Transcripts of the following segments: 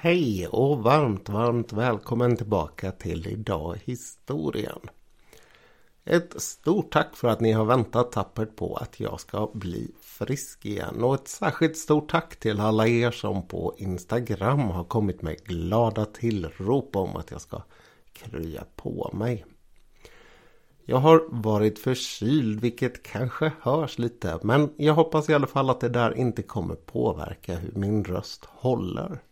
Hej och varmt, varmt välkommen tillbaka till Idag historien. Ett stort tack för att ni har väntat tappert på att jag ska bli frisk igen. Och ett särskilt stort tack till alla er som på Instagram har kommit med glada tillrop om att jag ska krya på mig. Jag har varit förkyld vilket kanske hörs lite men jag hoppas i alla fall att det där inte kommer påverka hur min röst håller.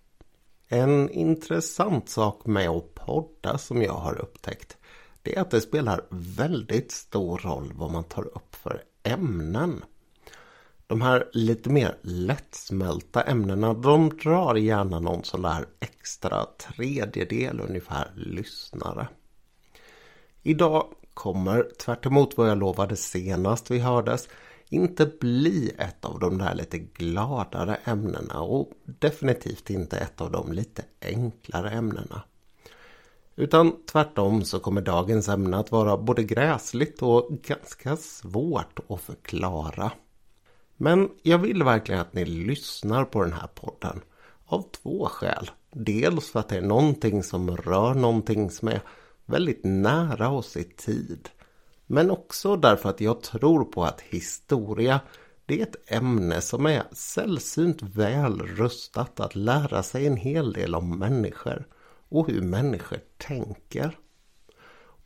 En intressant sak med att podda som jag har upptäckt det är att det spelar väldigt stor roll vad man tar upp för ämnen. De här lite mer lättsmälta ämnena de drar gärna någon sån där extra tredjedel ungefär lyssnare. Idag kommer tvärt vad jag lovade senast vi hördes inte bli ett av de där lite gladare ämnena och definitivt inte ett av de lite enklare ämnena. Utan tvärtom så kommer dagens ämne att vara både gräsligt och ganska svårt att förklara. Men jag vill verkligen att ni lyssnar på den här podden. Av två skäl. Dels för att det är någonting som rör någonting som är väldigt nära oss i tid. Men också därför att jag tror på att historia det är ett ämne som är sällsynt väl rustat att lära sig en hel del om människor och hur människor tänker.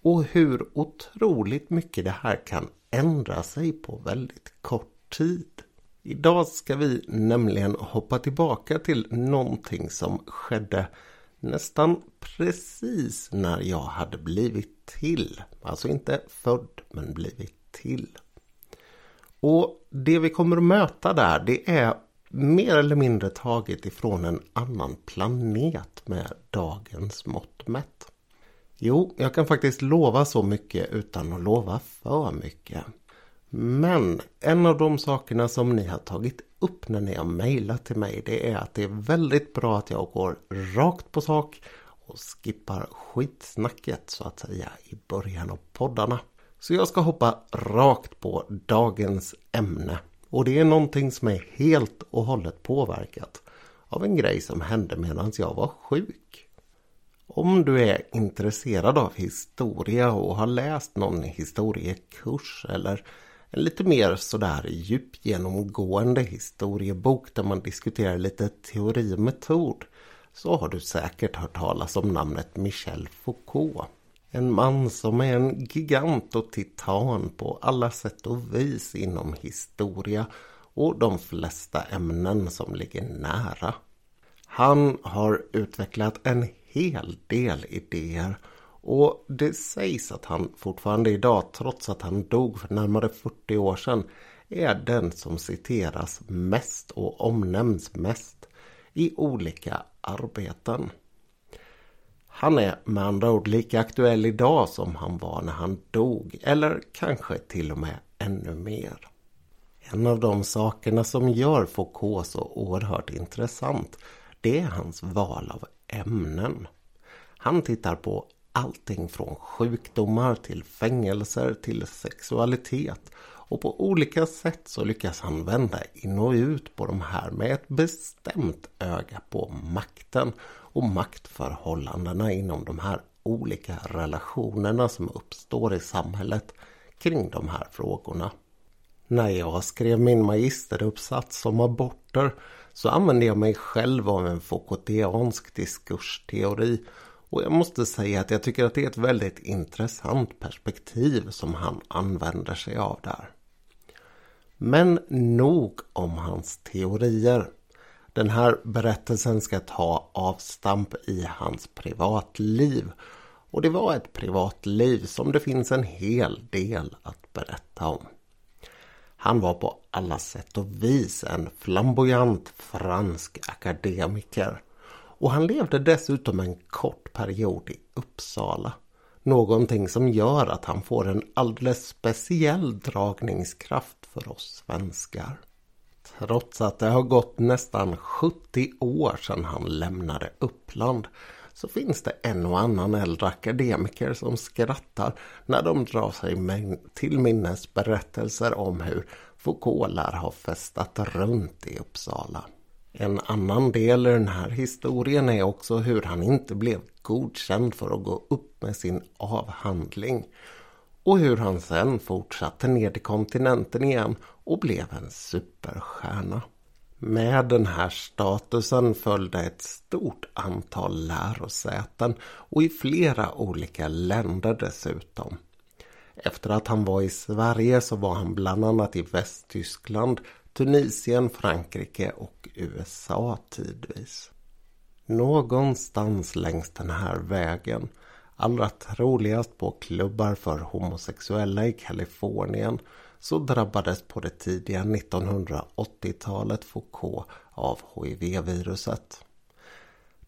Och hur otroligt mycket det här kan ändra sig på väldigt kort tid. Idag ska vi nämligen hoppa tillbaka till någonting som skedde nästan precis när jag hade blivit till. Alltså inte född men blivit till. Och det vi kommer att möta där det är mer eller mindre taget ifrån en annan planet med dagens mått mätt. Jo, jag kan faktiskt lova så mycket utan att lova för mycket. Men en av de sakerna som ni har tagit upp när ni har mejlat till mig det är att det är väldigt bra att jag går rakt på sak och skippar skitsnacket så att säga i början av poddarna. Så jag ska hoppa rakt på dagens ämne. Och det är någonting som är helt och hållet påverkat av en grej som hände medan jag var sjuk. Om du är intresserad av historia och har läst någon historiekurs eller en lite mer sådär djupgenomgående historiebok där man diskuterar lite teori och metod så har du säkert hört talas om namnet Michel Foucault. En man som är en gigant och titan på alla sätt och vis inom historia och de flesta ämnen som ligger nära. Han har utvecklat en hel del idéer och det sägs att han fortfarande idag, trots att han dog för närmare 40 år sedan, är den som citeras mest och omnämns mest i olika arbeten. Han är med andra ord lika aktuell idag som han var när han dog, eller kanske till och med ännu mer. En av de sakerna som gör Foucault så oerhört intressant, det är hans val av ämnen. Han tittar på allting från sjukdomar till fängelser till sexualitet. Och på olika sätt så lyckas han vända in och ut på de här med ett bestämt öga på makten och maktförhållandena inom de här olika relationerna som uppstår i samhället kring de här frågorna. När jag skrev min magisteruppsats om aborter så använde jag mig själv av en Foucaultiansk diskursteori och jag måste säga att jag tycker att det är ett väldigt intressant perspektiv som han använder sig av där. Men nog om hans teorier. Den här berättelsen ska ta avstamp i hans privatliv. Och det var ett privatliv som det finns en hel del att berätta om. Han var på alla sätt och vis en flamboyant fransk akademiker. Och han levde dessutom en kort period i Uppsala. Någonting som gör att han får en alldeles speciell dragningskraft för oss svenskar. Trots att det har gått nästan 70 år sedan han lämnade Uppland så finns det en och annan äldre akademiker som skrattar när de drar sig till minnes berättelser om hur Foucault lär ha festat runt i Uppsala. En annan del i den här historien är också hur han inte blev godkänd för att gå upp med sin avhandling. Och hur han sen fortsatte ner till kontinenten igen och blev en superstjärna. Med den här statusen följde ett stort antal lärosäten och i flera olika länder dessutom. Efter att han var i Sverige så var han bland annat i Västtyskland, Tunisien, Frankrike och USA tidvis. Någonstans längs den här vägen, allra troligast på klubbar för homosexuella i Kalifornien, så drabbades på det tidiga 1980-talet Foucault av HIV-viruset.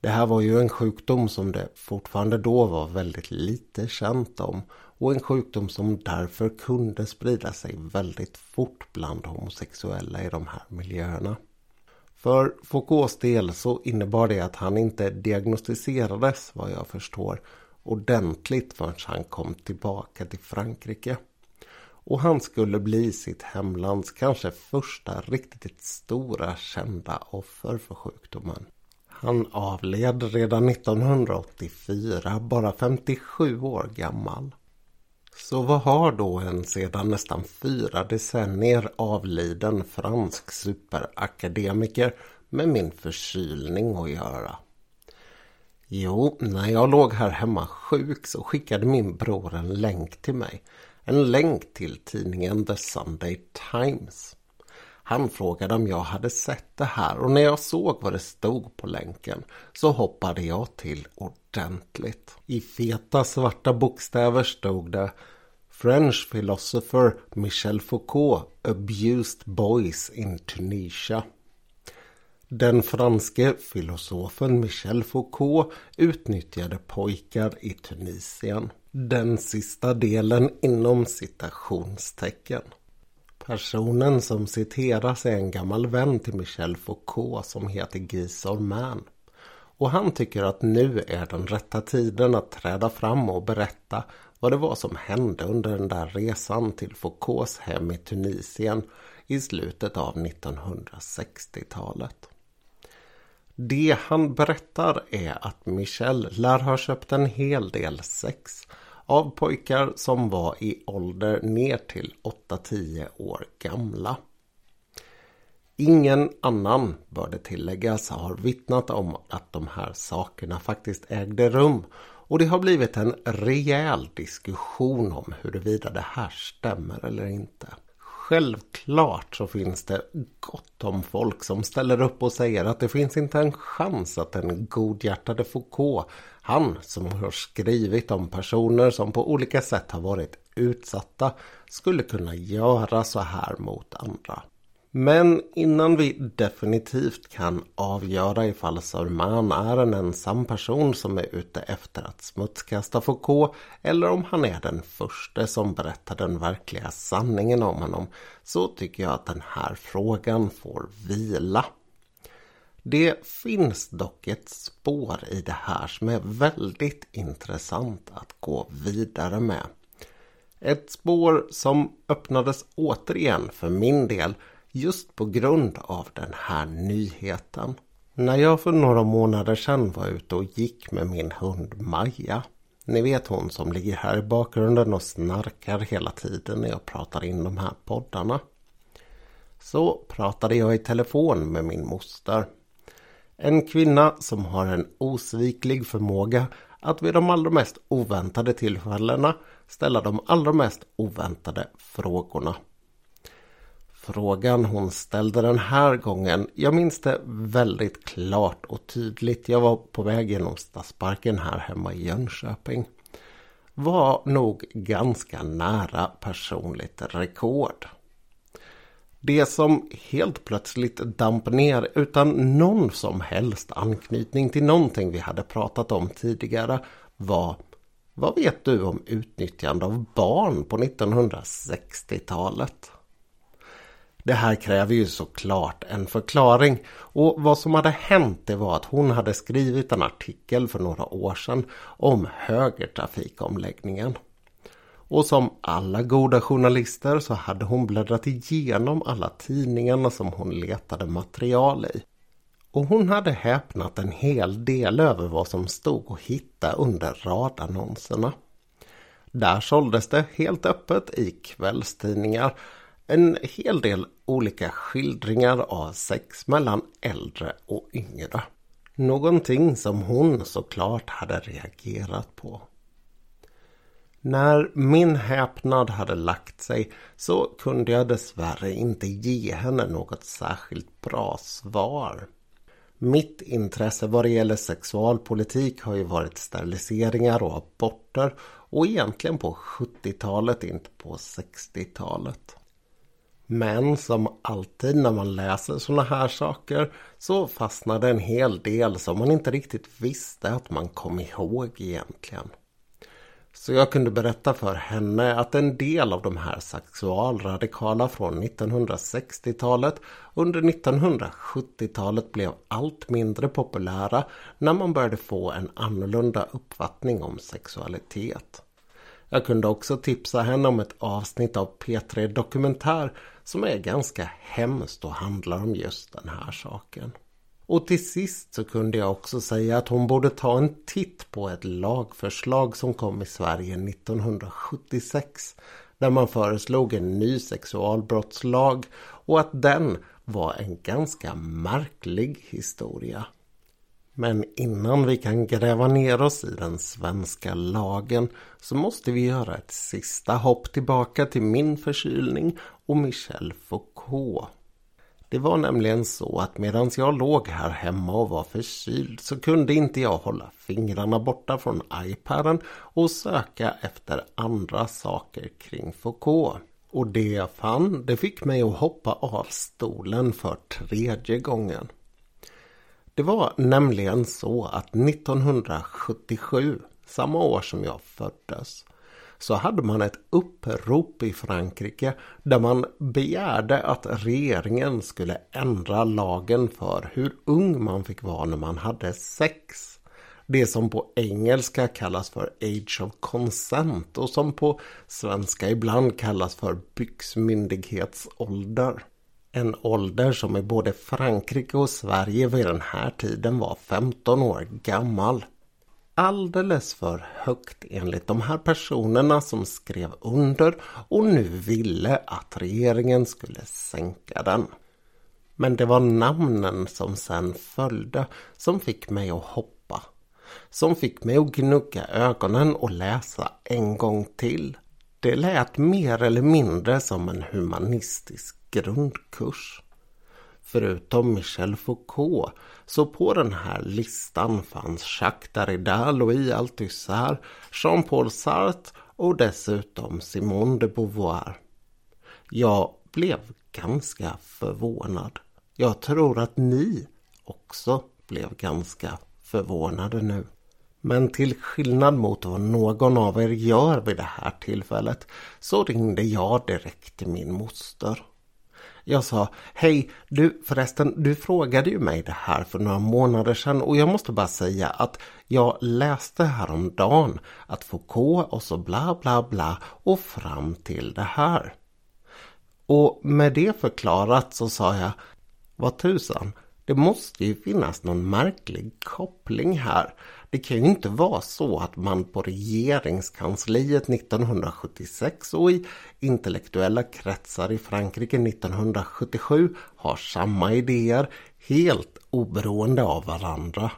Det här var ju en sjukdom som det fortfarande då var väldigt lite känt om och en sjukdom som därför kunde sprida sig väldigt fort bland homosexuella i de här miljöerna. För Foucaults del så innebar det att han inte diagnostiserades vad jag förstår ordentligt förrän han kom tillbaka till Frankrike. Och han skulle bli sitt hemlands kanske första riktigt stora kända offer för sjukdomen. Han avled redan 1984, bara 57 år gammal. Så vad har då en sedan nästan fyra decennier avliden fransk superakademiker med min förkylning att göra? Jo, när jag låg här hemma sjuk så skickade min bror en länk till mig. En länk till tidningen The Sunday Times. Han frågade om jag hade sett det här och när jag såg vad det stod på länken så hoppade jag till ordentligt. I feta svarta bokstäver stod det French philosopher Michel Foucault abused boys in Tunisia. Den franske filosofen Michel Foucault utnyttjade pojkar i Tunisien. Den sista delen inom citationstecken. Personen som citeras är en gammal vän till Michel Foucault som heter Guy Sorman. Och han tycker att nu är den rätta tiden att träda fram och berätta vad det var som hände under den där resan till Foucaults hem i Tunisien i slutet av 1960-talet. Det han berättar är att Michel lär ha köpt en hel del sex av pojkar som var i ålder ner till 8-10 år gamla. Ingen annan, bör det tilläggas, har vittnat om att de här sakerna faktiskt ägde rum och det har blivit en rejäl diskussion om huruvida det här stämmer eller inte. Självklart så finns det gott om folk som ställer upp och säger att det finns inte en chans att den godhjärtade Foucault, han som har skrivit om personer som på olika sätt har varit utsatta, skulle kunna göra så här mot andra. Men innan vi definitivt kan avgöra ifall Sörman är en ensam person som är ute efter att smutskasta Foucault eller om han är den första som berättar den verkliga sanningen om honom så tycker jag att den här frågan får vila. Det finns dock ett spår i det här som är väldigt intressant att gå vidare med. Ett spår som öppnades återigen för min del just på grund av den här nyheten. När jag för några månader sedan var ute och gick med min hund Maja. Ni vet hon som ligger här i bakgrunden och snarkar hela tiden när jag pratar in de här poddarna. Så pratade jag i telefon med min moster. En kvinna som har en osviklig förmåga att vid de allra mest oväntade tillfällena ställa de allra mest oväntade frågorna. Frågan hon ställde den här gången, jag minns det väldigt klart och tydligt. Jag var på väg genom Stadsparken här hemma i Jönköping. Var nog ganska nära personligt rekord. Det som helt plötsligt damp ner utan någon som helst anknytning till någonting vi hade pratat om tidigare var Vad vet du om utnyttjande av barn på 1960-talet? Det här kräver ju såklart en förklaring och vad som hade hänt det var att hon hade skrivit en artikel för några år sedan om högertrafikomläggningen. Och som alla goda journalister så hade hon bläddrat igenom alla tidningarna som hon letade material i. Och hon hade häpnat en hel del över vad som stod att hitta under radannonserna. Där såldes det helt öppet i kvällstidningar en hel del olika skildringar av sex mellan äldre och yngre. Någonting som hon såklart hade reagerat på. När min häpnad hade lagt sig så kunde jag dessvärre inte ge henne något särskilt bra svar. Mitt intresse vad det gäller sexualpolitik har ju varit steriliseringar och aborter och egentligen på 70-talet, inte på 60-talet. Men som alltid när man läser såna här saker så fastnade en hel del som man inte riktigt visste att man kom ihåg egentligen. Så jag kunde berätta för henne att en del av de här sexualradikala från 1960-talet under 1970-talet blev allt mindre populära när man började få en annorlunda uppfattning om sexualitet. Jag kunde också tipsa henne om ett avsnitt av P3 Dokumentär som är ganska hemskt och handlar om just den här saken. Och till sist så kunde jag också säga att hon borde ta en titt på ett lagförslag som kom i Sverige 1976 där man föreslog en ny sexualbrottslag och att den var en ganska märklig historia. Men innan vi kan gräva ner oss i den svenska lagen så måste vi göra ett sista hopp tillbaka till min förkylning och Michel Foucault. Det var nämligen så att medan jag låg här hemma och var förkyld så kunde inte jag hålla fingrarna borta från iPaden och söka efter andra saker kring Foucault. Och det jag fann, det fick mig att hoppa av stolen för tredje gången. Det var nämligen så att 1977, samma år som jag föddes, så hade man ett upprop i Frankrike där man begärde att regeringen skulle ändra lagen för hur ung man fick vara när man hade sex. Det som på engelska kallas för Age of Consent och som på svenska ibland kallas för byxmyndighetsålder. En ålder som i både Frankrike och Sverige vid den här tiden var 15 år gammal alldeles för högt enligt de här personerna som skrev under och nu ville att regeringen skulle sänka den. Men det var namnen som sen följde som fick mig att hoppa. Som fick mig att gnugga ögonen och läsa en gång till. Det lät mer eller mindre som en humanistisk grundkurs. Förutom Michel Foucault så på den här listan fanns Jacques Derrida, Louis Althusser, Jean-Paul Sartre och dessutom Simone de Beauvoir. Jag blev ganska förvånad. Jag tror att ni också blev ganska förvånade nu. Men till skillnad mot vad någon av er gör vid det här tillfället så ringde jag direkt till min moster. Jag sa, hej du förresten, du frågade ju mig det här för några månader sedan och jag måste bara säga att jag läste häromdagen att Foucault och så bla bla bla och fram till det här. Och med det förklarat så sa jag, vad tusan, det måste ju finnas någon märklig koppling här. Det kan ju inte vara så att man på regeringskansliet 1976 och i intellektuella kretsar i Frankrike 1977 har samma idéer helt oberoende av varandra.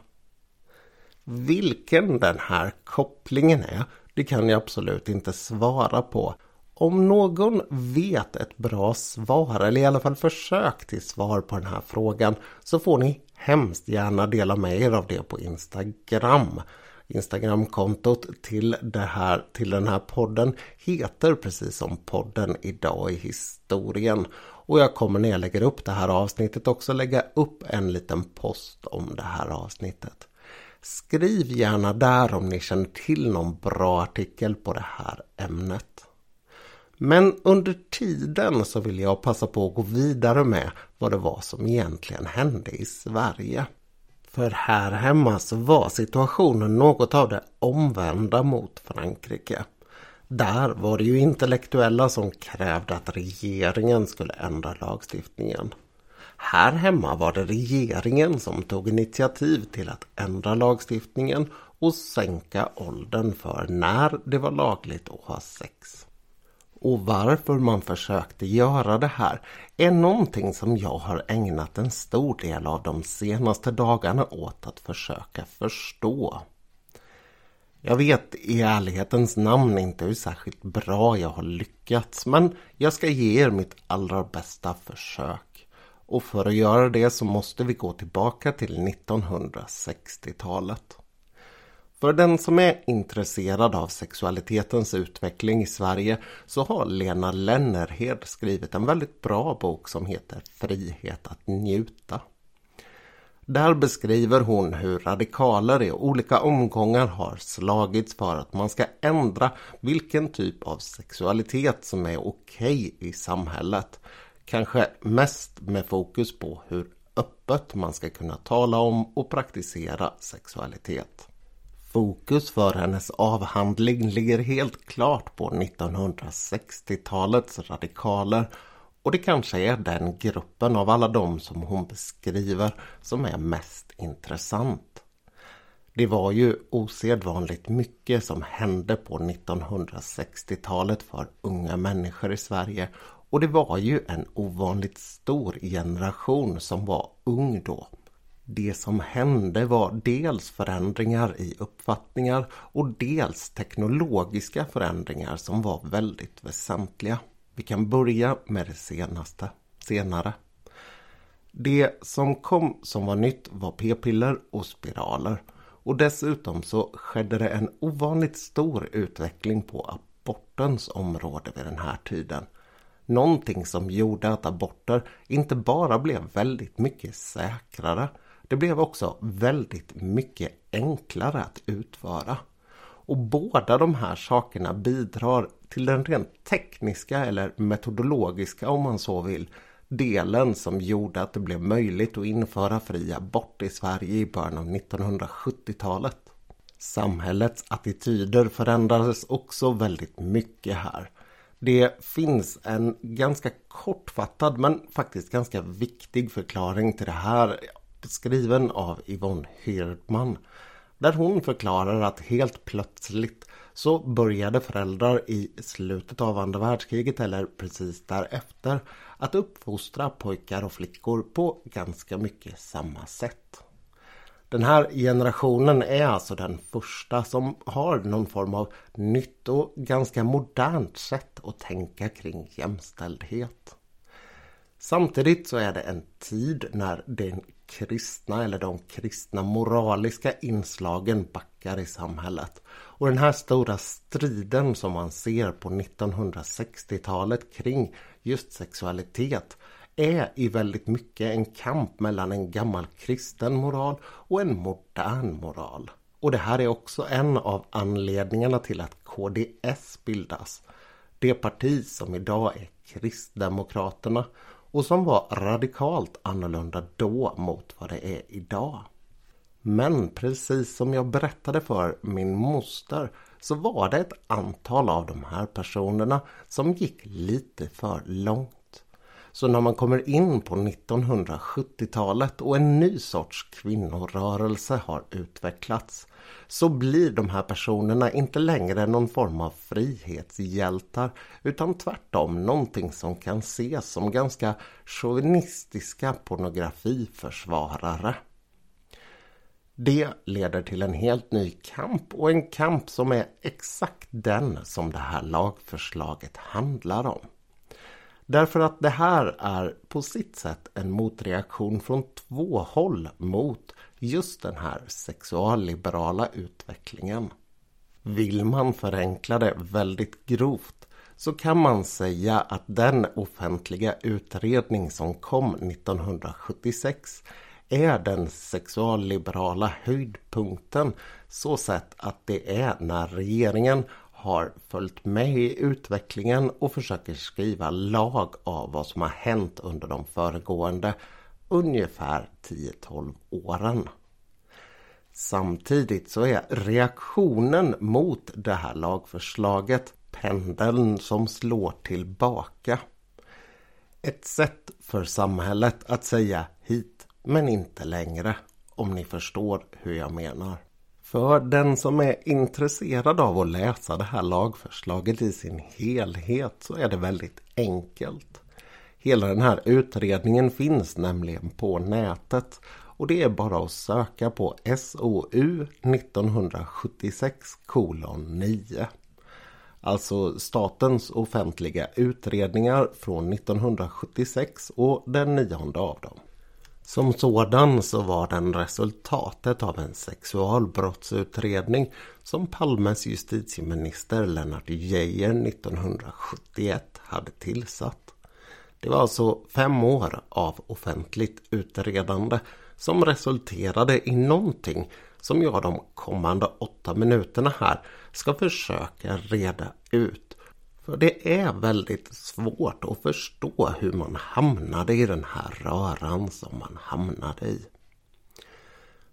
Vilken den här kopplingen är, det kan jag absolut inte svara på. Om någon vet ett bra svar eller i alla fall försök till svar på den här frågan så får ni hemskt gärna dela med er av det på Instagram. Instagramkontot till, det här, till den här podden heter precis som podden Idag i historien. Och jag kommer när jag lägger upp det här avsnittet också lägga upp en liten post om det här avsnittet. Skriv gärna där om ni känner till någon bra artikel på det här ämnet. Men under tiden så vill jag passa på att gå vidare med vad det var som egentligen hände i Sverige. För här hemma så var situationen något av det omvända mot Frankrike. Där var det ju intellektuella som krävde att regeringen skulle ändra lagstiftningen. Här hemma var det regeringen som tog initiativ till att ändra lagstiftningen och sänka åldern för när det var lagligt att ha sex. Och varför man försökte göra det här är någonting som jag har ägnat en stor del av de senaste dagarna åt att försöka förstå. Jag vet i ärlighetens namn inte hur särskilt bra jag har lyckats men jag ska ge er mitt allra bästa försök. Och för att göra det så måste vi gå tillbaka till 1960-talet. För den som är intresserad av sexualitetens utveckling i Sverige så har Lena Lennerhed skrivit en väldigt bra bok som heter Frihet att njuta. Där beskriver hon hur radikaler i olika omgångar har slagits för att man ska ändra vilken typ av sexualitet som är okej i samhället. Kanske mest med fokus på hur öppet man ska kunna tala om och praktisera sexualitet. Fokus för hennes avhandling ligger helt klart på 1960-talets radikaler och det kanske är den gruppen av alla de som hon beskriver som är mest intressant. Det var ju osedvanligt mycket som hände på 1960-talet för unga människor i Sverige och det var ju en ovanligt stor generation som var ung då. Det som hände var dels förändringar i uppfattningar och dels teknologiska förändringar som var väldigt väsentliga. Vi kan börja med det senaste, senare. Det som kom som var nytt var p-piller och spiraler. Och dessutom så skedde det en ovanligt stor utveckling på abortens område vid den här tiden. Någonting som gjorde att aborter inte bara blev väldigt mycket säkrare det blev också väldigt mycket enklare att utföra. Och båda de här sakerna bidrar till den rent tekniska eller metodologiska om man så vill delen som gjorde att det blev möjligt att införa fri abort i Sverige i början av 1970-talet. Samhällets attityder förändrades också väldigt mycket här. Det finns en ganska kortfattad men faktiskt ganska viktig förklaring till det här skriven av Yvonne Hirdman. Där hon förklarar att helt plötsligt så började föräldrar i slutet av andra världskriget eller precis därefter att uppfostra pojkar och flickor på ganska mycket samma sätt. Den här generationen är alltså den första som har någon form av nytt och ganska modernt sätt att tänka kring jämställdhet. Samtidigt så är det en tid när den kristna eller de kristna moraliska inslagen backar i samhället. Och den här stora striden som man ser på 1960-talet kring just sexualitet är i väldigt mycket en kamp mellan en gammal kristen moral och en modern moral. Och det här är också en av anledningarna till att KDS bildas. Det parti som idag är Kristdemokraterna och som var radikalt annorlunda då mot vad det är idag. Men precis som jag berättade för min moster så var det ett antal av de här personerna som gick lite för långt. Så när man kommer in på 1970-talet och en ny sorts kvinnorörelse har utvecklats så blir de här personerna inte längre någon form av frihetshjältar utan tvärtom någonting som kan ses som ganska chauvinistiska pornografiförsvarare. Det leder till en helt ny kamp och en kamp som är exakt den som det här lagförslaget handlar om. Därför att det här är på sitt sätt en motreaktion från två håll mot just den här sexualliberala utvecklingen. Vill man förenkla det väldigt grovt så kan man säga att den offentliga utredning som kom 1976 är den sexualliberala höjdpunkten så sett att det är när regeringen har följt med i utvecklingen och försöker skriva lag av vad som har hänt under de föregående ungefär 10-12 åren. Samtidigt så är reaktionen mot det här lagförslaget pendeln som slår tillbaka. Ett sätt för samhället att säga hit men inte längre om ni förstår hur jag menar. För den som är intresserad av att läsa det här lagförslaget i sin helhet så är det väldigt enkelt. Hela den här utredningen finns nämligen på nätet och det är bara att söka på SOU 1976 9. Alltså Statens offentliga utredningar från 1976 och den nionde av dem. Som sådan så var den resultatet av en sexualbrottsutredning som Palmes justitieminister Lennart Geijer 1971 hade tillsatt. Det var alltså fem år av offentligt utredande som resulterade i någonting som jag de kommande åtta minuterna här ska försöka reda ut. För det är väldigt svårt att förstå hur man hamnade i den här röran som man hamnade i.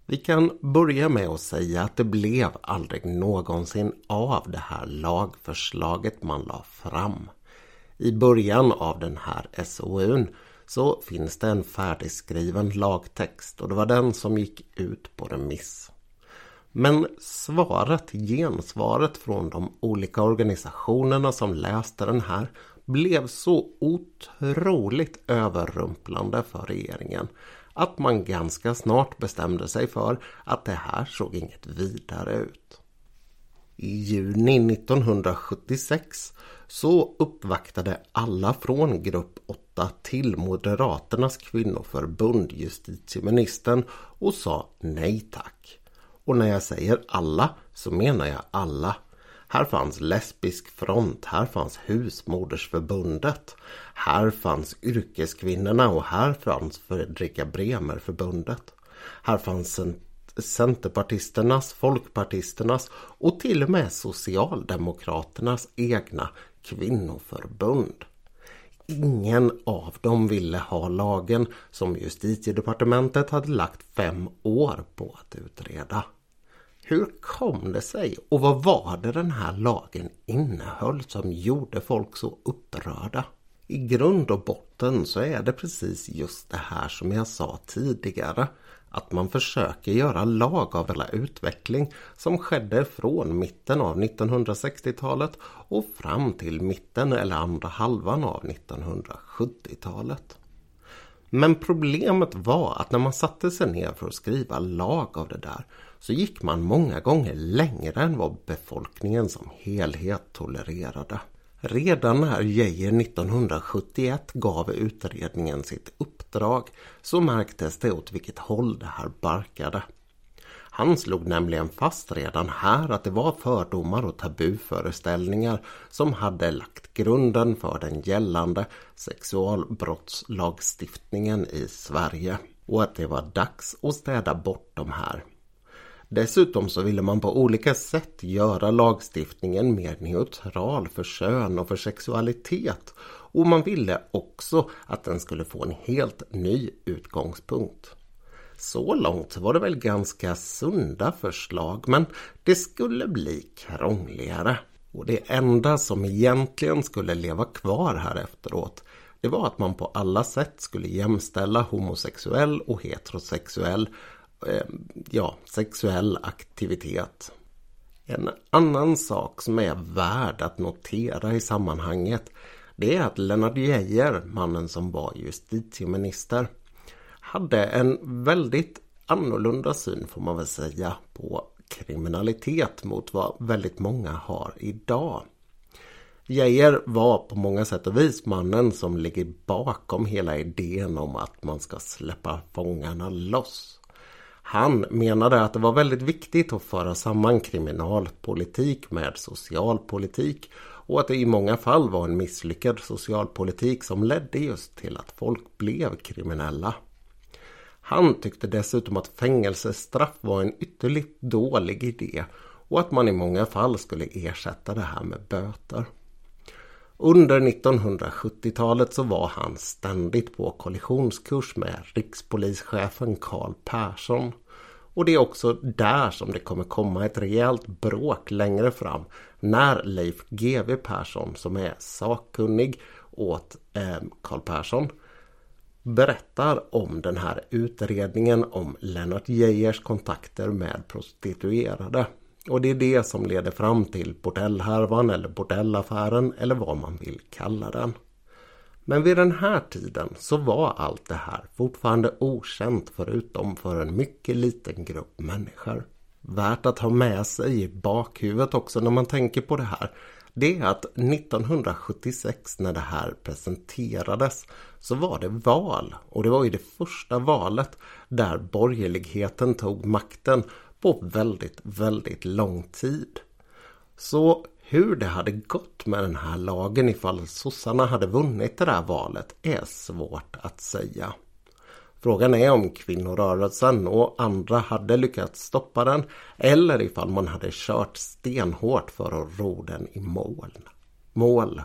Vi kan börja med att säga att det blev aldrig någonsin av det här lagförslaget man la fram. I början av den här SOUn så finns det en färdigskriven lagtext och det var den som gick ut på remiss. Men svaret, gensvaret från de olika organisationerna som läste den här blev så otroligt överrumplande för regeringen att man ganska snart bestämde sig för att det här såg inget vidare ut. I juni 1976 så uppvaktade alla från grupp 8 till Moderaternas kvinnoförbund justitieministern och sa nej tack. Och när jag säger alla så menar jag alla. Här fanns Lesbisk front, här fanns Husmodersförbundet. Här fanns Yrkeskvinnorna och här fanns Fredrika Bremer-förbundet. Här fanns Centerpartisternas, Folkpartisternas och till och med Socialdemokraternas egna kvinnoförbund. Ingen av dem ville ha lagen som justitiedepartementet hade lagt fem år på att utreda. Hur kom det sig och vad var det den här lagen innehöll som gjorde folk så upprörda? I grund och botten så är det precis just det här som jag sa tidigare att man försöker göra lag av hela utveckling som skedde från mitten av 1960-talet och fram till mitten eller andra halvan av 1970-talet. Men problemet var att när man satte sig ner för att skriva lag av det där så gick man många gånger längre än vad befolkningen som helhet tolererade. Redan när Geijer 1971 gav utredningen sitt uppdrag så märktes det åt vilket håll det här barkade. Han slog nämligen fast redan här att det var fördomar och tabuföreställningar som hade lagt grunden för den gällande sexualbrottslagstiftningen i Sverige och att det var dags att städa bort de här. Dessutom så ville man på olika sätt göra lagstiftningen mer neutral för kön och för sexualitet. Och man ville också att den skulle få en helt ny utgångspunkt. Så långt var det väl ganska sunda förslag men det skulle bli krångligare. Och det enda som egentligen skulle leva kvar här efteråt det var att man på alla sätt skulle jämställa homosexuell och heterosexuell Eh, ja, sexuell aktivitet. En annan sak som är värd att notera i sammanhanget det är att Lennart Geijer, mannen som var justitieminister, hade en väldigt annorlunda syn får man väl säga på kriminalitet mot vad väldigt många har idag. Geijer var på många sätt och vis mannen som ligger bakom hela idén om att man ska släppa fångarna loss. Han menade att det var väldigt viktigt att föra samman kriminalpolitik med socialpolitik och att det i många fall var en misslyckad socialpolitik som ledde just till att folk blev kriminella. Han tyckte dessutom att fängelsestraff var en ytterligt dålig idé och att man i många fall skulle ersätta det här med böter. Under 1970-talet så var han ständigt på kollisionskurs med rikspolischefen Carl Persson. Och det är också där som det kommer komma ett rejält bråk längre fram när Leif GW Persson som är sakkunnig åt eh, Persson berättar om den här utredningen om Lennart Geijers kontakter med prostituerade. Och det är det som leder fram till bordellhärvan eller bordellaffären eller vad man vill kalla den. Men vid den här tiden så var allt det här fortfarande okänt förutom för en mycket liten grupp människor. Värt att ha med sig i bakhuvudet också när man tänker på det här det är att 1976 när det här presenterades så var det val och det var ju det första valet där borgerligheten tog makten på väldigt, väldigt lång tid. Så hur det hade gått med den här lagen ifall sossarna hade vunnit det där valet är svårt att säga. Frågan är om kvinnorörelsen och andra hade lyckats stoppa den eller ifall man hade kört stenhårt för att ro den i mål. mål.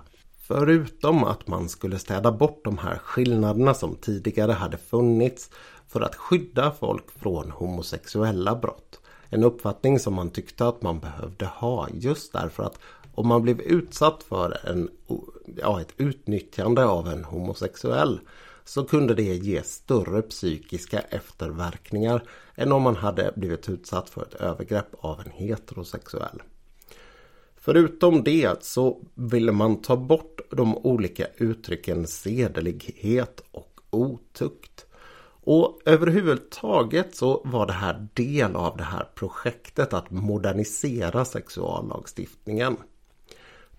Förutom att man skulle städa bort de här skillnaderna som tidigare hade funnits för att skydda folk från homosexuella brott. En uppfattning som man tyckte att man behövde ha just därför att om man blev utsatt för en, ja, ett utnyttjande av en homosexuell så kunde det ge större psykiska efterverkningar än om man hade blivit utsatt för ett övergrepp av en heterosexuell. Förutom det så ville man ta bort de olika uttrycken sedelighet och otukt. Och överhuvudtaget så var det här del av det här projektet att modernisera sexuallagstiftningen.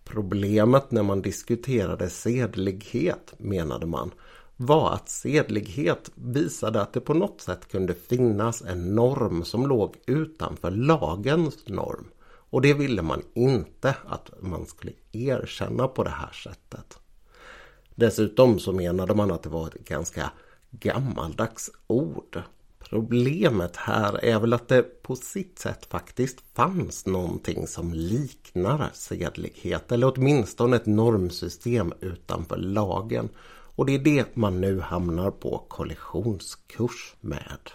Problemet när man diskuterade sedlighet menade man var att sedlighet visade att det på något sätt kunde finnas en norm som låg utanför lagens norm. Och det ville man inte att man skulle erkänna på det här sättet. Dessutom så menade man att det var ett ganska gammaldags ord. Problemet här är väl att det på sitt sätt faktiskt fanns någonting som liknar sedlighet eller åtminstone ett normsystem utanför lagen. Och det är det man nu hamnar på kollisionskurs med.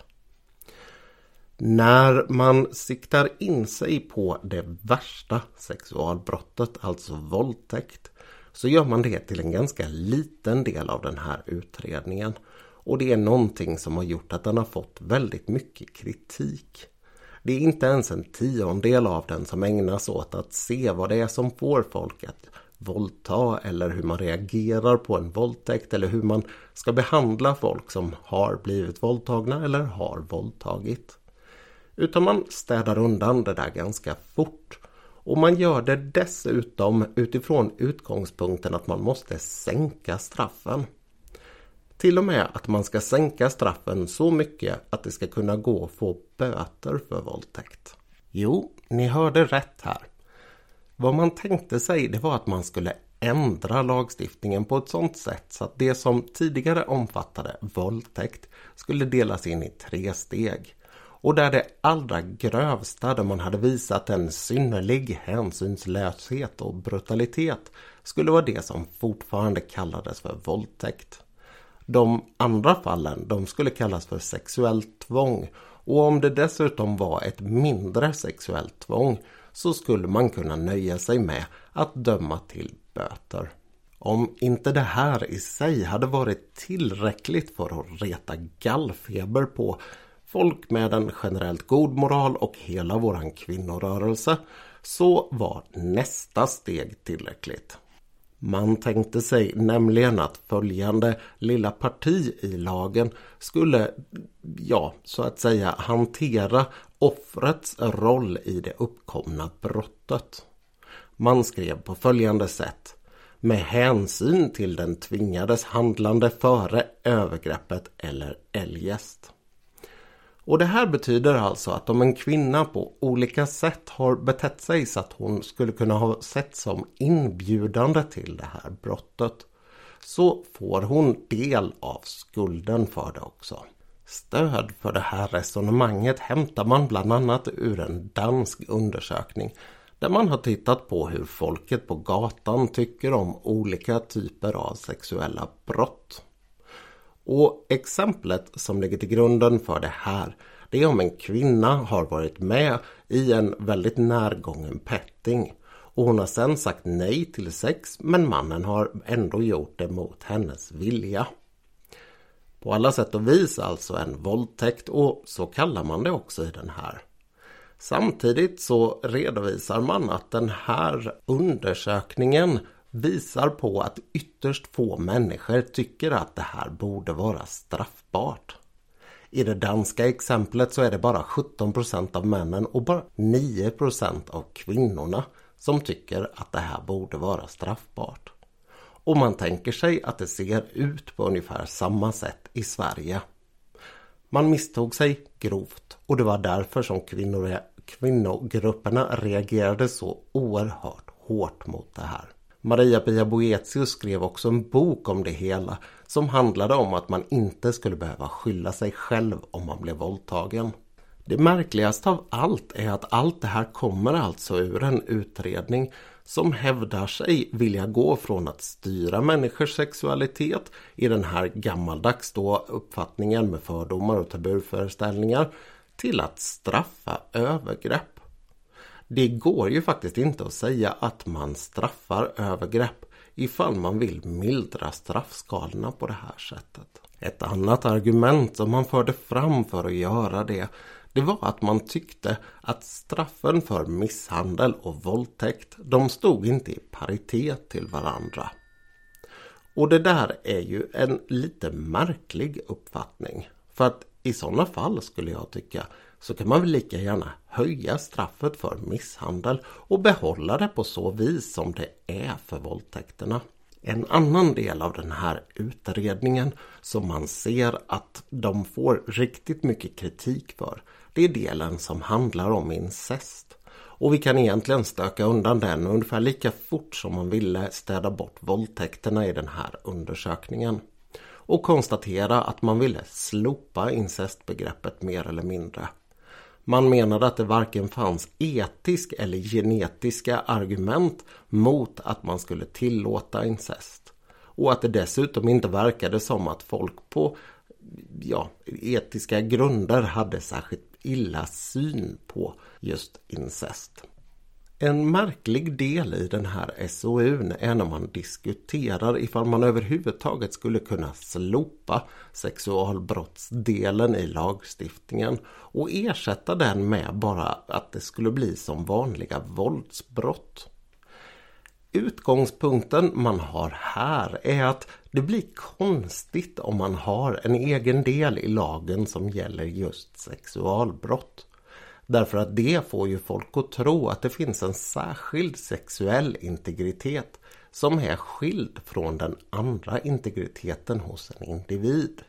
När man siktar in sig på det värsta sexualbrottet, alltså våldtäkt, så gör man det till en ganska liten del av den här utredningen. Och det är någonting som har gjort att den har fått väldigt mycket kritik. Det är inte ens en tiondel av den som ägnas åt att se vad det är som får folk att våldta eller hur man reagerar på en våldtäkt eller hur man ska behandla folk som har blivit våldtagna eller har våldtagit. Utan man städar undan det där ganska fort. Och man gör det dessutom utifrån utgångspunkten att man måste sänka straffen. Till och med att man ska sänka straffen så mycket att det ska kunna gå att få böter för våldtäkt. Jo, ni hörde rätt här. Vad man tänkte sig det var att man skulle ändra lagstiftningen på ett sådant sätt så att det som tidigare omfattade våldtäkt skulle delas in i tre steg. Och där det allra grövsta, där man hade visat en synnerlig hänsynslöshet och brutalitet, skulle vara det som fortfarande kallades för våldtäkt. De andra fallen, de skulle kallas för sexuellt tvång. Och om det dessutom var ett mindre sexuellt tvång så skulle man kunna nöja sig med att döma till böter. Om inte det här i sig hade varit tillräckligt för att reta gallfeber på folk med en generellt god moral och hela våran kvinnorörelse så var nästa steg tillräckligt. Man tänkte sig nämligen att följande lilla parti i lagen skulle, ja, så att säga hantera offrets roll i det uppkomna brottet. Man skrev på följande sätt. Med hänsyn till den tvingades handlande före övergreppet eller eljest. Och det här betyder alltså att om en kvinna på olika sätt har betett sig så att hon skulle kunna ha sett som inbjudande till det här brottet så får hon del av skulden för det också. Stöd för det här resonemanget hämtar man bland annat ur en dansk undersökning där man har tittat på hur folket på gatan tycker om olika typer av sexuella brott. Och exemplet som ligger till grunden för det här det är om en kvinna har varit med i en väldigt närgången petting och hon har sen sagt nej till sex men mannen har ändå gjort det mot hennes vilja. På alla sätt och vis alltså en våldtäkt och så kallar man det också i den här. Samtidigt så redovisar man att den här undersökningen visar på att ytterst få människor tycker att det här borde vara straffbart. I det danska exemplet så är det bara 17% av männen och bara 9% av kvinnorna som tycker att det här borde vara straffbart. Och man tänker sig att det ser ut på ungefär samma sätt i Sverige. Man misstog sig grovt och det var därför som kvinnor, kvinnogrupperna reagerade så oerhört hårt mot det här. Maria-Pia Boetius skrev också en bok om det hela som handlade om att man inte skulle behöva skylla sig själv om man blev våldtagen. Det märkligaste av allt är att allt det här kommer alltså ur en utredning som hävdar sig vilja gå från att styra människors sexualitet i den här gammaldags då uppfattningen med fördomar och tabuföreställningar till att straffa övergrepp. Det går ju faktiskt inte att säga att man straffar övergrepp ifall man vill mildra straffskalorna på det här sättet. Ett annat argument som man förde fram för att göra det det var att man tyckte att straffen för misshandel och våldtäkt de stod inte i paritet till varandra. Och det där är ju en lite märklig uppfattning. För att i sådana fall skulle jag tycka så kan man väl lika gärna höja straffet för misshandel och behålla det på så vis som det är för våldtäkterna. En annan del av den här utredningen som man ser att de får riktigt mycket kritik för det är delen som handlar om incest. Och vi kan egentligen stöka undan den ungefär lika fort som man ville städa bort våldtäkterna i den här undersökningen. Och konstatera att man ville slopa incestbegreppet mer eller mindre. Man menade att det varken fanns etisk eller genetiska argument mot att man skulle tillåta incest. Och att det dessutom inte verkade som att folk på ja, etiska grunder hade särskilt illa syn på just incest. En märklig del i den här SOUn är när man diskuterar ifall man överhuvudtaget skulle kunna slopa sexualbrottsdelen i lagstiftningen och ersätta den med bara att det skulle bli som vanliga våldsbrott. Utgångspunkten man har här är att det blir konstigt om man har en egen del i lagen som gäller just sexualbrott. Därför att det får ju folk att tro att det finns en särskild sexuell integritet som är skild från den andra integriteten hos en individ.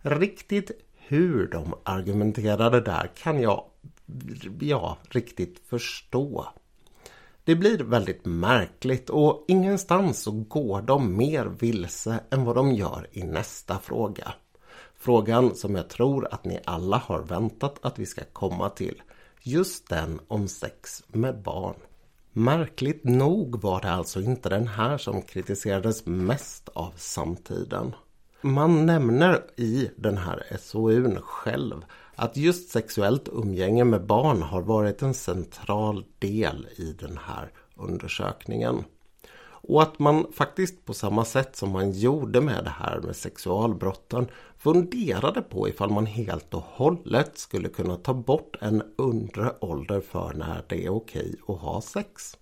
Riktigt hur de argumenterade där kan jag ja, riktigt förstå. Det blir väldigt märkligt och ingenstans så går de mer vilse än vad de gör i nästa fråga. Frågan som jag tror att ni alla har väntat att vi ska komma till. Just den om sex med barn. Märkligt nog var det alltså inte den här som kritiserades mest av samtiden. Man nämner i den här SOUn själv att just sexuellt umgänge med barn har varit en central del i den här undersökningen. Och att man faktiskt på samma sätt som man gjorde med det här med sexualbrotten funderade på ifall man helt och hållet skulle kunna ta bort en undre ålder för när det är okej att ha sex.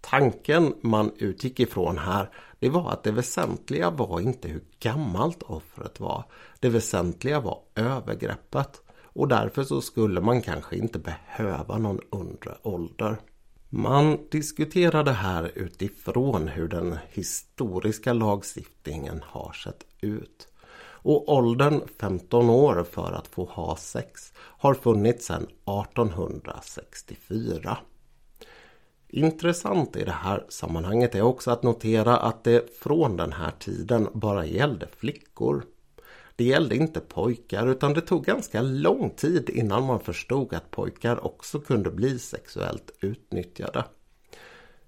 Tanken man utgick ifrån här det var att det väsentliga var inte hur gammalt offret var. Det väsentliga var övergreppet och därför så skulle man kanske inte behöva någon undre ålder. Man diskuterade här utifrån hur den historiska lagstiftningen har sett ut. Och åldern 15 år för att få ha sex har funnits sedan 1864. Intressant i det här sammanhanget är också att notera att det från den här tiden bara gällde flickor. Det gällde inte pojkar utan det tog ganska lång tid innan man förstod att pojkar också kunde bli sexuellt utnyttjade.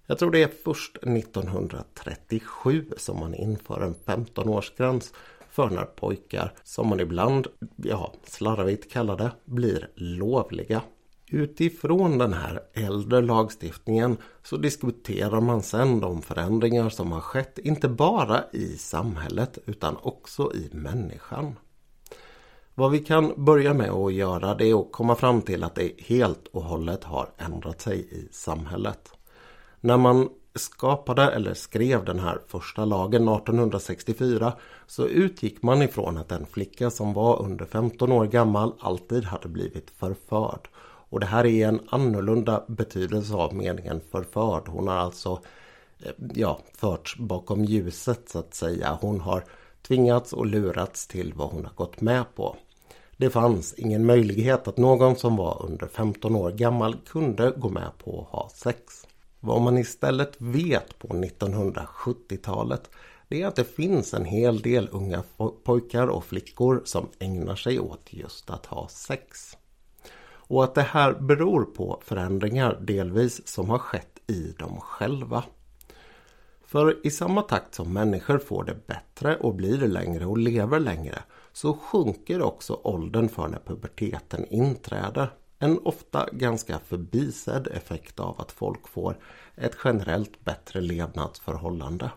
Jag tror det är först 1937 som man inför en 15-årsgräns för när pojkar, som man ibland ja, slarvigt kallar det, blir lovliga. Utifrån den här äldre lagstiftningen så diskuterar man sedan de förändringar som har skett inte bara i samhället utan också i människan. Vad vi kan börja med att göra det är att komma fram till att det helt och hållet har ändrat sig i samhället. När man skapade eller skrev den här första lagen 1864 så utgick man ifrån att en flicka som var under 15 år gammal alltid hade blivit förförd. Och det här är en annorlunda betydelse av meningen förförd. Hon har alltså eh, ja, förts bakom ljuset så att säga. Hon har tvingats och lurats till vad hon har gått med på. Det fanns ingen möjlighet att någon som var under 15 år gammal kunde gå med på att ha sex. Vad man istället vet på 1970-talet det är att det finns en hel del unga pojkar och flickor som ägnar sig åt just att ha sex. Och att det här beror på förändringar delvis som har skett i dem själva. För i samma takt som människor får det bättre och blir längre och lever längre så sjunker också åldern för när puberteten inträder. En ofta ganska förbisedd effekt av att folk får ett generellt bättre levnadsförhållande.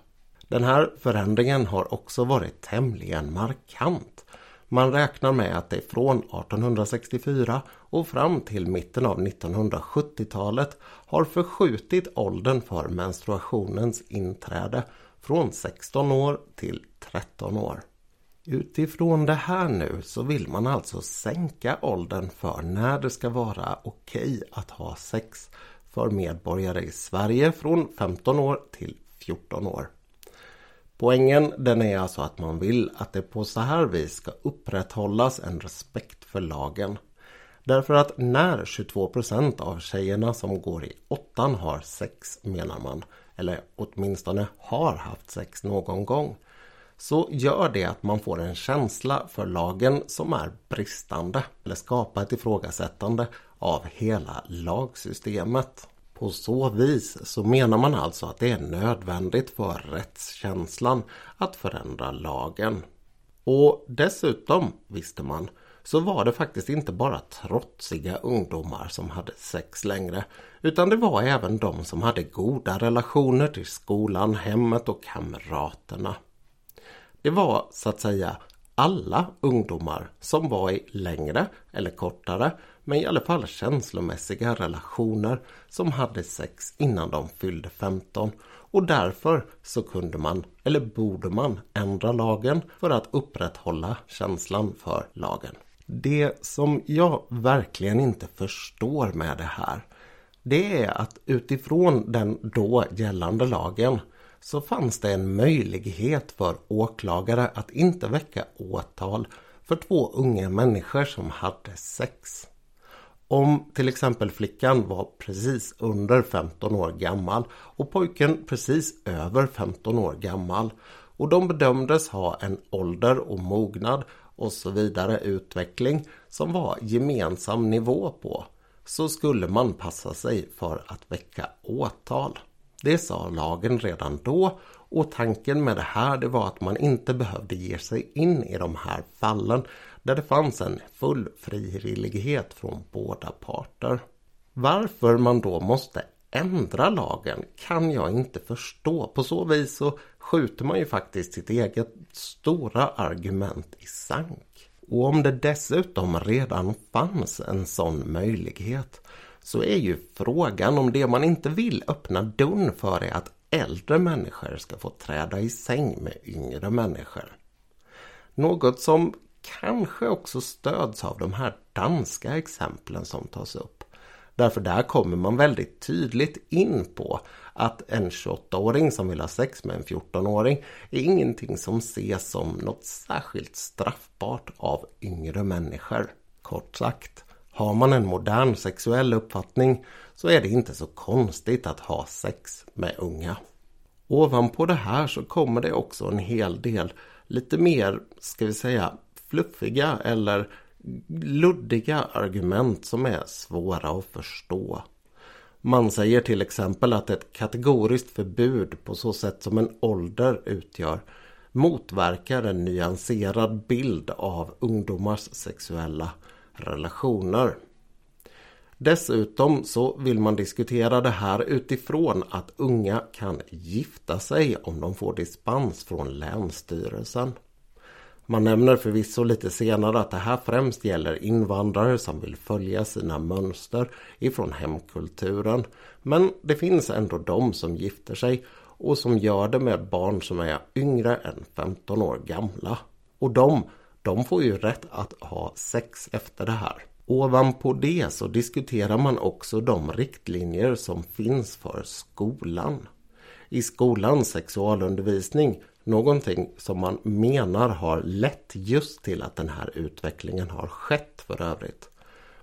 Den här förändringen har också varit tämligen markant. Man räknar med att det från 1864 och fram till mitten av 1970-talet har förskjutit åldern för menstruationens inträde från 16 år till 13 år. Utifrån det här nu så vill man alltså sänka åldern för när det ska vara okej att ha sex för medborgare i Sverige från 15 år till 14 år. Poängen den är alltså att man vill att det på så här vis ska upprätthållas en respekt för lagen. Därför att när 22% av tjejerna som går i åttan har sex menar man, eller åtminstone har haft sex någon gång, så gör det att man får en känsla för lagen som är bristande eller skapar ett ifrågasättande av hela lagsystemet. På så vis så menar man alltså att det är nödvändigt för rättskänslan att förändra lagen. Och dessutom, visste man, så var det faktiskt inte bara trotsiga ungdomar som hade sex längre utan det var även de som hade goda relationer till skolan, hemmet och kamraterna. Det var så att säga alla ungdomar som var i längre eller kortare men i alla fall känslomässiga relationer som hade sex innan de fyllde 15 och därför så kunde man, eller borde man, ändra lagen för att upprätthålla känslan för lagen. Det som jag verkligen inte förstår med det här det är att utifrån den då gällande lagen så fanns det en möjlighet för åklagare att inte väcka åtal för två unga människor som hade sex. Om till exempel flickan var precis under 15 år gammal och pojken precis över 15 år gammal och de bedömdes ha en ålder och mognad och så vidare utveckling som var gemensam nivå på så skulle man passa sig för att väcka åtal. Det sa lagen redan då och tanken med det här det var att man inte behövde ge sig in i de här fallen där det fanns en full frivillighet från båda parter. Varför man då måste ändra lagen kan jag inte förstå. På så vis så skjuter man ju faktiskt sitt eget stora argument i sank. Och om det dessutom redan fanns en sån möjlighet så är ju frågan om det man inte vill öppna dörren för är att äldre människor ska få träda i säng med yngre människor. Något som kanske också stöds av de här danska exemplen som tas upp. Därför där kommer man väldigt tydligt in på att en 28-åring som vill ha sex med en 14-åring är ingenting som ses som något särskilt straffbart av yngre människor. Kort sagt, har man en modern sexuell uppfattning så är det inte så konstigt att ha sex med unga. Ovanpå det här så kommer det också en hel del lite mer, ska vi säga, fluffiga eller luddiga argument som är svåra att förstå. Man säger till exempel att ett kategoriskt förbud på så sätt som en ålder utgör motverkar en nyanserad bild av ungdomars sexuella relationer. Dessutom så vill man diskutera det här utifrån att unga kan gifta sig om de får dispens från Länsstyrelsen. Man nämner förvisso lite senare att det här främst gäller invandrare som vill följa sina mönster ifrån hemkulturen. Men det finns ändå de som gifter sig och som gör det med barn som är yngre än 15 år gamla. Och de, de får ju rätt att ha sex efter det här. Ovanpå det så diskuterar man också de riktlinjer som finns för skolan. I skolans sexualundervisning, någonting som man menar har lett just till att den här utvecklingen har skett för övrigt.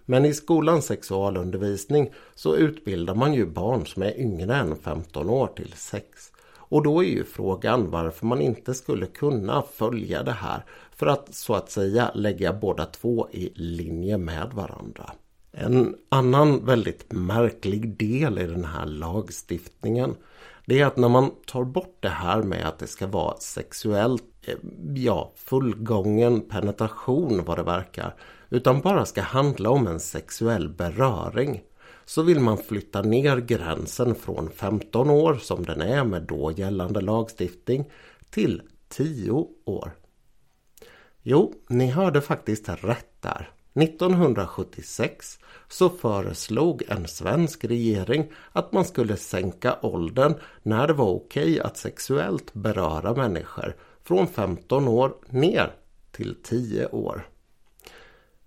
Men i skolans sexualundervisning så utbildar man ju barn som är yngre än 15 år till sex. Och då är ju frågan varför man inte skulle kunna följa det här för att så att säga lägga båda två i linje med varandra. En annan väldigt märklig del i den här lagstiftningen det är att när man tar bort det här med att det ska vara sexuellt, eh, ja, fullgången penetration vad det verkar, utan bara ska handla om en sexuell beröring så vill man flytta ner gränsen från 15 år som den är med då gällande lagstiftning till 10 år. Jo, ni hörde faktiskt rätt där. 1976 så föreslog en svensk regering att man skulle sänka åldern när det var okej att sexuellt beröra människor från 15 år ner till 10 år.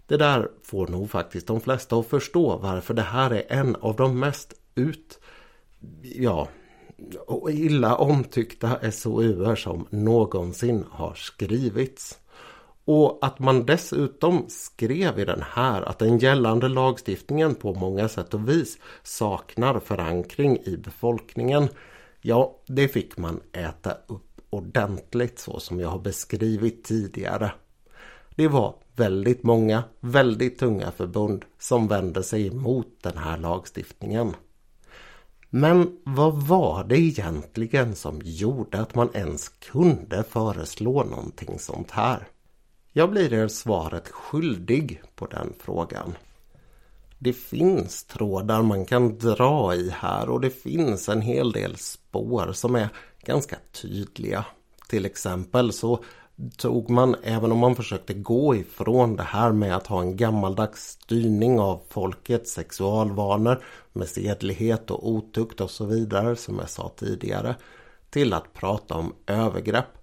Det där får nog faktiskt de flesta att förstå varför det här är en av de mest ut... Ja, illa omtyckta SOUer som någonsin har skrivits. Och att man dessutom skrev i den här att den gällande lagstiftningen på många sätt och vis saknar förankring i befolkningen. Ja, det fick man äta upp ordentligt så som jag har beskrivit tidigare. Det var väldigt många, väldigt tunga förbund som vände sig emot den här lagstiftningen. Men vad var det egentligen som gjorde att man ens kunde föreslå någonting sånt här? Jag blir er svaret skyldig på den frågan. Det finns trådar man kan dra i här och det finns en hel del spår som är ganska tydliga. Till exempel så tog man, även om man försökte gå ifrån det här med att ha en gammaldags styrning av folkets sexualvanor med sedlighet och otukt och så vidare som jag sa tidigare till att prata om övergrepp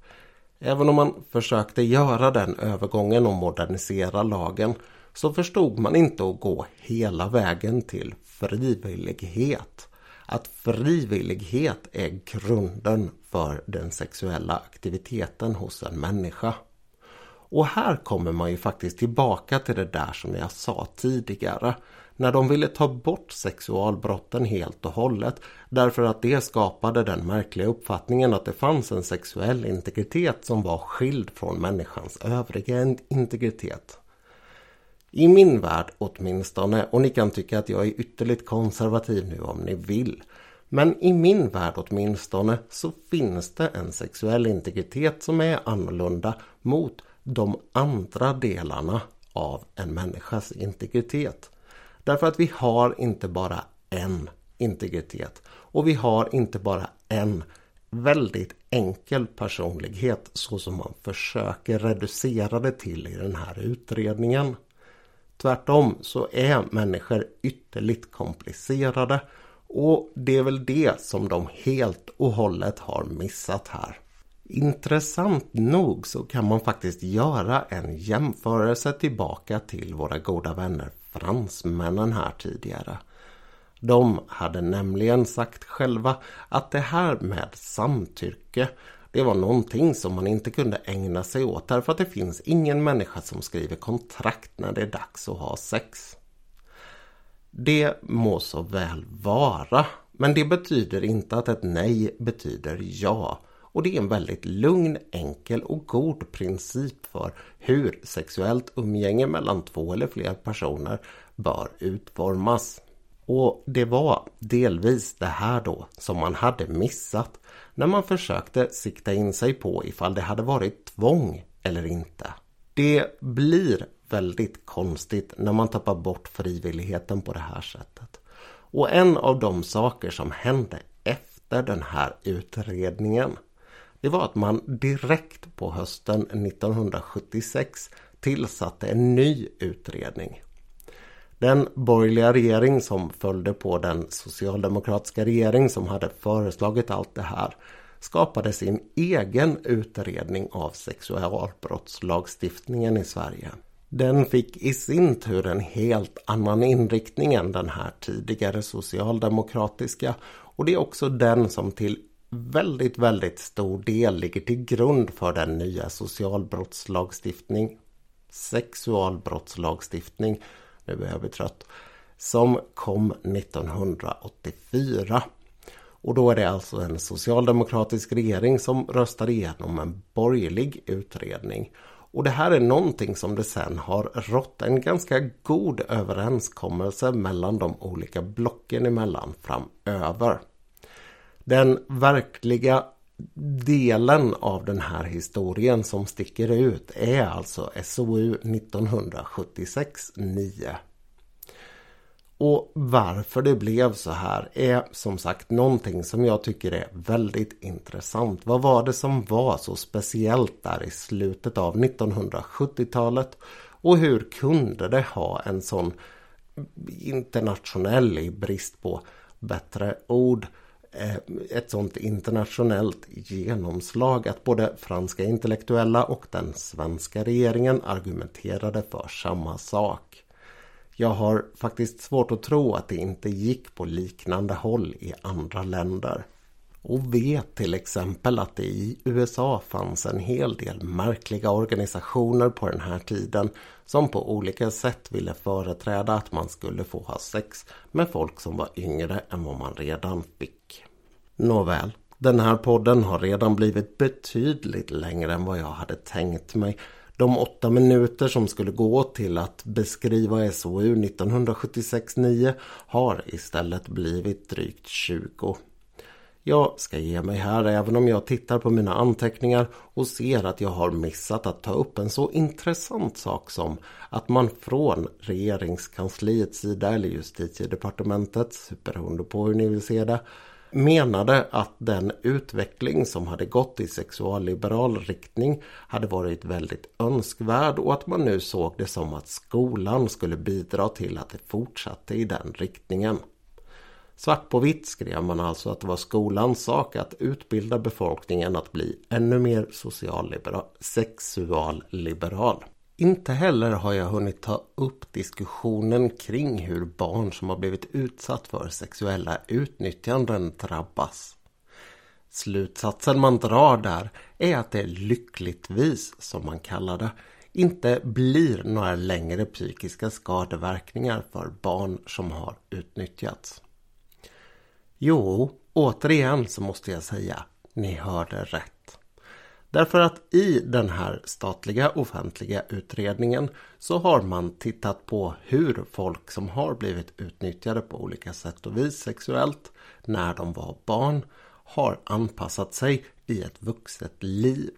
Även om man försökte göra den övergången och modernisera lagen så förstod man inte att gå hela vägen till frivillighet. Att frivillighet är grunden för den sexuella aktiviteten hos en människa. Och här kommer man ju faktiskt tillbaka till det där som jag sa tidigare när de ville ta bort sexualbrotten helt och hållet därför att det skapade den märkliga uppfattningen att det fanns en sexuell integritet som var skild från människans övriga integritet. I min värld åtminstone, och ni kan tycka att jag är ytterligt konservativ nu om ni vill, men i min värld åtminstone så finns det en sexuell integritet som är annorlunda mot de andra delarna av en människas integritet. Därför att vi har inte bara en integritet och vi har inte bara en väldigt enkel personlighet så som man försöker reducera det till i den här utredningen. Tvärtom så är människor ytterligt komplicerade och det är väl det som de helt och hållet har missat här. Intressant nog så kan man faktiskt göra en jämförelse tillbaka till våra goda vänner fransmännen här tidigare. De hade nämligen sagt själva att det här med samtycke det var någonting som man inte kunde ägna sig åt därför att det finns ingen människa som skriver kontrakt när det är dags att ha sex. Det må så väl vara, men det betyder inte att ett nej betyder ja. Och det är en väldigt lugn, enkel och god princip för hur sexuellt umgänge mellan två eller fler personer bör utformas. Och det var delvis det här då som man hade missat när man försökte sikta in sig på ifall det hade varit tvång eller inte. Det blir väldigt konstigt när man tappar bort frivilligheten på det här sättet. Och en av de saker som hände efter den här utredningen det var att man direkt på hösten 1976 tillsatte en ny utredning. Den borgerliga regering som följde på den socialdemokratiska regering som hade föreslagit allt det här skapade sin egen utredning av sexualbrottslagstiftningen i Sverige. Den fick i sin tur en helt annan inriktning än den här tidigare socialdemokratiska och det är också den som till väldigt, väldigt stor del ligger till grund för den nya socialbrottslagstiftning, sexualbrottslagstiftning, nu är jag bli trött, som kom 1984. Och då är det alltså en socialdemokratisk regering som röstar igenom en borgerlig utredning. Och det här är någonting som det sen har rått en ganska god överenskommelse mellan de olika blocken emellan framöver. Den verkliga delen av den här historien som sticker ut är alltså SOU 1976-9. Och varför det blev så här är som sagt någonting som jag tycker är väldigt intressant. Vad var det som var så speciellt där i slutet av 1970-talet? Och hur kunde det ha en sån internationell, i brist på bättre ord, Eh, Eh, ett sånt internationellt genomslag att både franska intellektuella och den svenska regeringen argumenterade för samma sak. Jag har faktiskt svårt att tro att det inte gick på liknande håll i andra länder. Och vet till exempel att det i USA fanns en hel del märkliga organisationer på den här tiden som på olika sätt ville företräda att man skulle få ha sex med folk som var yngre än vad man redan fick. Nåväl, den här podden har redan blivit betydligt längre än vad jag hade tänkt mig. De åtta minuter som skulle gå till att beskriva SOU 1976-9 har istället blivit drygt 20. Jag ska ge mig här även om jag tittar på mina anteckningar och ser att jag har missat att ta upp en så intressant sak som att man från regeringskansliets sida eller justitiedepartementet, beroende på hur ni vill se det, menade att den utveckling som hade gått i sexualliberal riktning hade varit väldigt önskvärd och att man nu såg det som att skolan skulle bidra till att det fortsatte i den riktningen. Svart på vitt skrev man alltså att det var skolans sak att utbilda befolkningen att bli ännu mer socialliberal, sexualliberal. Inte heller har jag hunnit ta upp diskussionen kring hur barn som har blivit utsatt för sexuella utnyttjanden drabbas. Slutsatsen man drar där är att det lyckligtvis, som man kallar det, inte blir några längre psykiska skadeverkningar för barn som har utnyttjats. Jo, återigen så måste jag säga, ni hörde rätt. Därför att i den här statliga offentliga utredningen så har man tittat på hur folk som har blivit utnyttjade på olika sätt och vis sexuellt när de var barn har anpassat sig i ett vuxet liv.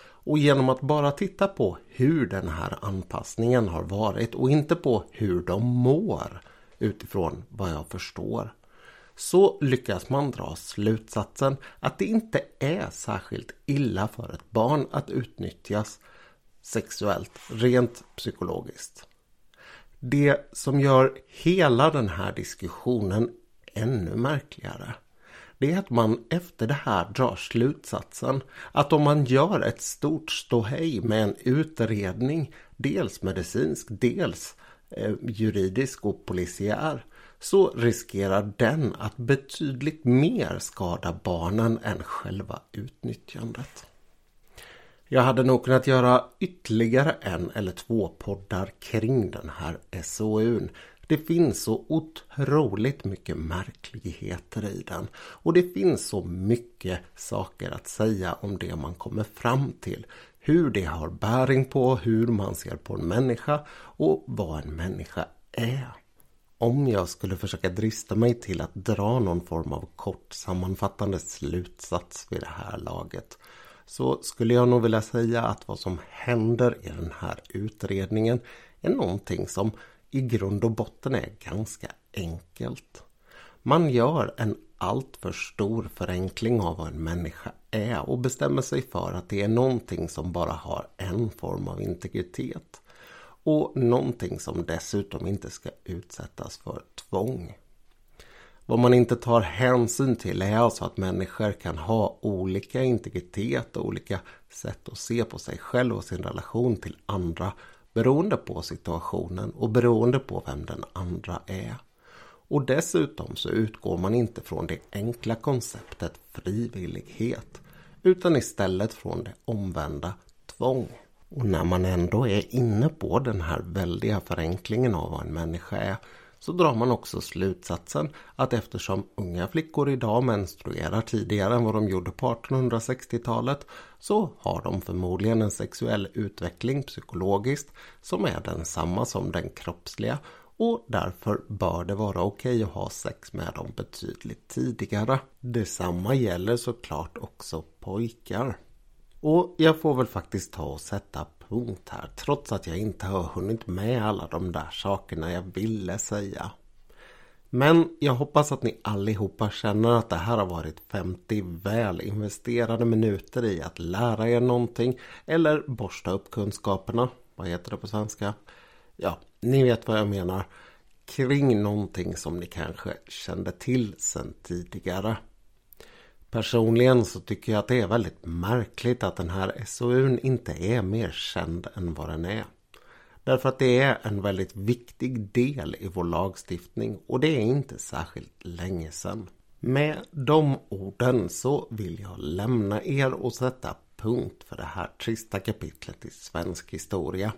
Och genom att bara titta på hur den här anpassningen har varit och inte på hur de mår utifrån vad jag förstår så lyckas man dra slutsatsen att det inte är särskilt illa för ett barn att utnyttjas sexuellt, rent psykologiskt. Det som gör hela den här diskussionen ännu märkligare det är att man efter det här drar slutsatsen att om man gör ett stort ståhej med en utredning, dels medicinsk, dels eh, juridisk och polisiär, så riskerar den att betydligt mer skada barnen än själva utnyttjandet. Jag hade nog kunnat göra ytterligare en eller två poddar kring den här SOUn. Det finns så otroligt mycket märkligheter i den och det finns så mycket saker att säga om det man kommer fram till. Hur det har bäring på hur man ser på en människa och vad en människa är. Om jag skulle försöka drista mig till att dra någon form av kort sammanfattande slutsats vid det här laget så skulle jag nog vilja säga att vad som händer i den här utredningen är någonting som i grund och botten är ganska enkelt. Man gör en alltför stor förenkling av vad en människa är och bestämmer sig för att det är någonting som bara har en form av integritet. Och någonting som dessutom inte ska utsättas för tvång. Vad man inte tar hänsyn till är alltså att människor kan ha olika integritet och olika sätt att se på sig själv och sin relation till andra beroende på situationen och beroende på vem den andra är. Och dessutom så utgår man inte från det enkla konceptet frivillighet utan istället från det omvända tvång. Och när man ändå är inne på den här väldiga förenklingen av vad en människa är så drar man också slutsatsen att eftersom unga flickor idag menstruerar tidigare än vad de gjorde på 1860-talet så har de förmodligen en sexuell utveckling psykologiskt som är densamma som den kroppsliga och därför bör det vara okej att ha sex med dem betydligt tidigare. Detsamma gäller såklart också pojkar. Och jag får väl faktiskt ta och sätta punkt här trots att jag inte har hunnit med alla de där sakerna jag ville säga. Men jag hoppas att ni allihopa känner att det här har varit 50 väl investerade minuter i att lära er någonting eller borsta upp kunskaperna. Vad heter det på svenska? Ja, ni vet vad jag menar. Kring någonting som ni kanske kände till sedan tidigare. Personligen så tycker jag att det är väldigt märkligt att den här SOUn inte är mer känd än vad den är. Därför att det är en väldigt viktig del i vår lagstiftning och det är inte särskilt länge sedan. Med de orden så vill jag lämna er och sätta punkt för det här trista kapitlet i svensk historia.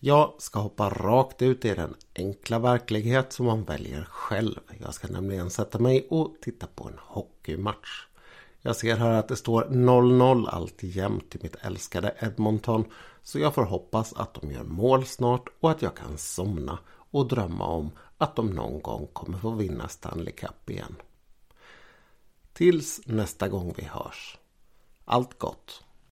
Jag ska hoppa rakt ut i den enkla verklighet som man väljer själv. Jag ska nämligen sätta mig och titta på en hockeymatch. Jag ser här att det står 0-0 alltjämt i mitt älskade Edmonton. Så jag får hoppas att de gör mål snart och att jag kan somna och drömma om att de någon gång kommer få vinna Stanley Cup igen. Tills nästa gång vi hörs. Allt gott!